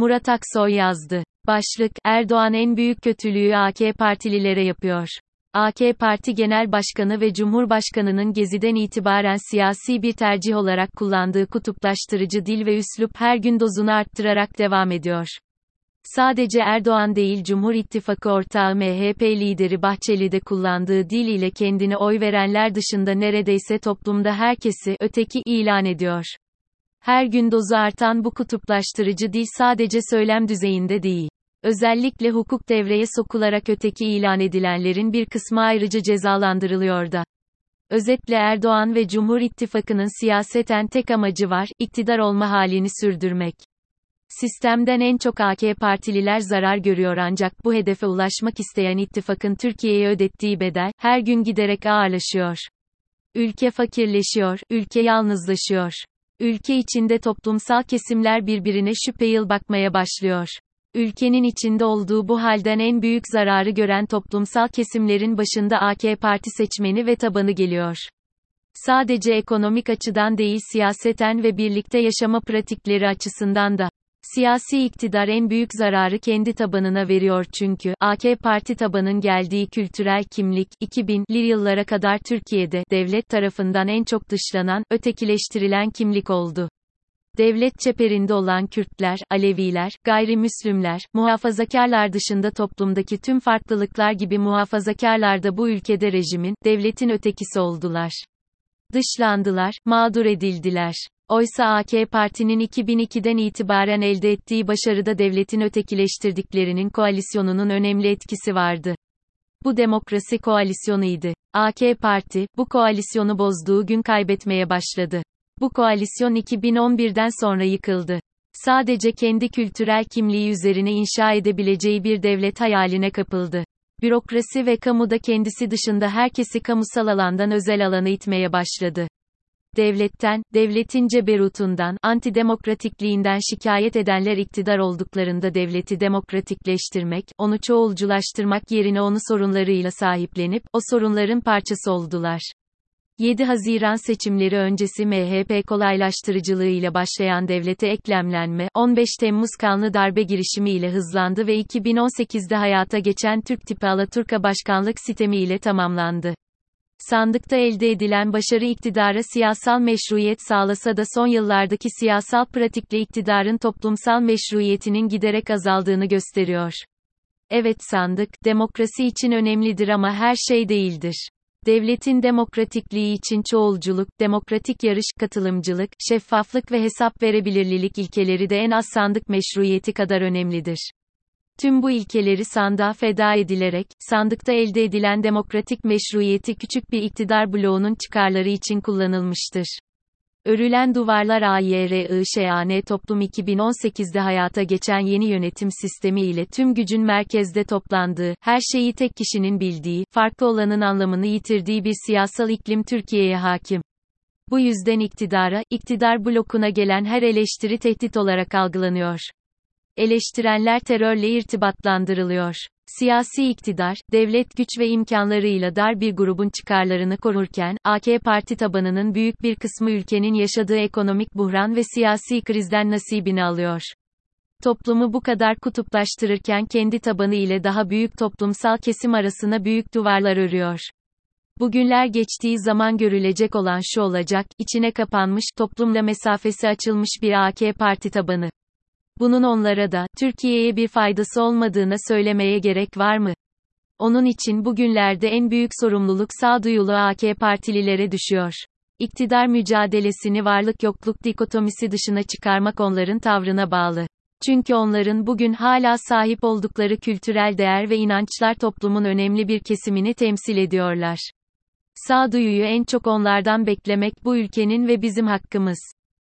Murat Aksoy yazdı. Başlık, Erdoğan en büyük kötülüğü AK Partililere yapıyor. AK Parti Genel Başkanı ve Cumhurbaşkanı'nın geziden itibaren siyasi bir tercih olarak kullandığı kutuplaştırıcı dil ve üslup her gün dozunu arttırarak devam ediyor. Sadece Erdoğan değil Cumhur İttifakı ortağı MHP lideri Bahçeli de kullandığı dil ile kendine oy verenler dışında neredeyse toplumda herkesi öteki ilan ediyor. Her gün dozu artan bu kutuplaştırıcı dil sadece söylem düzeyinde değil. Özellikle hukuk devreye sokularak öteki ilan edilenlerin bir kısmı ayrıca cezalandırılıyor da. Özetle Erdoğan ve Cumhur İttifakı'nın siyaseten tek amacı var, iktidar olma halini sürdürmek. Sistemden en çok AK partililer zarar görüyor ancak bu hedefe ulaşmak isteyen ittifakın Türkiye'ye ödettiği bedel, her gün giderek ağırlaşıyor. Ülke fakirleşiyor, ülke yalnızlaşıyor. Ülke içinde toplumsal kesimler birbirine şüpheyil bakmaya başlıyor. Ülkenin içinde olduğu bu halden en büyük zararı gören toplumsal kesimlerin başında AK Parti seçmeni ve tabanı geliyor. Sadece ekonomik açıdan değil siyaseten ve birlikte yaşama pratikleri açısından da. Siyasi iktidar en büyük zararı kendi tabanına veriyor çünkü, AK Parti tabanın geldiği kültürel kimlik, 2000'li yıllara kadar Türkiye'de, devlet tarafından en çok dışlanan, ötekileştirilen kimlik oldu. Devlet çeperinde olan Kürtler, Aleviler, gayrimüslimler, muhafazakarlar dışında toplumdaki tüm farklılıklar gibi muhafazakarlar da bu ülkede rejimin, devletin ötekisi oldular. Dışlandılar, mağdur edildiler. Oysa AK Parti'nin 2002'den itibaren elde ettiği başarıda devletin ötekileştirdiklerinin koalisyonunun önemli etkisi vardı. Bu demokrasi koalisyonuydu. AK Parti, bu koalisyonu bozduğu gün kaybetmeye başladı. Bu koalisyon 2011'den sonra yıkıldı. Sadece kendi kültürel kimliği üzerine inşa edebileceği bir devlet hayaline kapıldı. Bürokrasi ve kamuda kendisi dışında herkesi kamusal alandan özel alana itmeye başladı devletten, devletin ceberutundan, antidemokratikliğinden şikayet edenler iktidar olduklarında devleti demokratikleştirmek, onu çoğulculaştırmak yerine onu sorunlarıyla sahiplenip, o sorunların parçası oldular. 7 Haziran seçimleri öncesi MHP kolaylaştırıcılığıyla başlayan devlete eklemlenme, 15 Temmuz kanlı darbe girişimi ile hızlandı ve 2018'de hayata geçen Türk tipi Alaturka başkanlık sistemi ile tamamlandı. Sandıkta elde edilen başarı iktidara siyasal meşruiyet sağlasa da son yıllardaki siyasal pratikle iktidarın toplumsal meşruiyetinin giderek azaldığını gösteriyor. Evet sandık, demokrasi için önemlidir ama her şey değildir. Devletin demokratikliği için çoğulculuk, demokratik yarış, katılımcılık, şeffaflık ve hesap verebilirlilik ilkeleri de en az sandık meşruiyeti kadar önemlidir. Tüm bu ilkeleri sandığa feda edilerek, sandıkta elde edilen demokratik meşruiyeti küçük bir iktidar bloğunun çıkarları için kullanılmıştır. Örülen Duvarlar AYRIŞAN Toplum 2018'de hayata geçen yeni yönetim sistemi ile tüm gücün merkezde toplandığı, her şeyi tek kişinin bildiği, farklı olanın anlamını yitirdiği bir siyasal iklim Türkiye'ye hakim. Bu yüzden iktidara, iktidar blokuna gelen her eleştiri tehdit olarak algılanıyor. Eleştirenler terörle irtibatlandırılıyor. Siyasi iktidar, devlet güç ve imkanlarıyla dar bir grubun çıkarlarını korurken, AK Parti tabanının büyük bir kısmı ülkenin yaşadığı ekonomik buhran ve siyasi krizden nasibini alıyor. Toplumu bu kadar kutuplaştırırken kendi tabanı ile daha büyük toplumsal kesim arasına büyük duvarlar örüyor. Bugünler geçtiği zaman görülecek olan şu olacak, içine kapanmış, toplumla mesafesi açılmış bir AK Parti tabanı. Bunun onlara da, Türkiye'ye bir faydası olmadığını söylemeye gerek var mı? Onun için bugünlerde en büyük sorumluluk sağduyulu AK partililere düşüyor. İktidar mücadelesini varlık yokluk dikotomisi dışına çıkarmak onların tavrına bağlı. Çünkü onların bugün hala sahip oldukları kültürel değer ve inançlar toplumun önemli bir kesimini temsil ediyorlar. Sağduyuyu en çok onlardan beklemek bu ülkenin ve bizim hakkımız.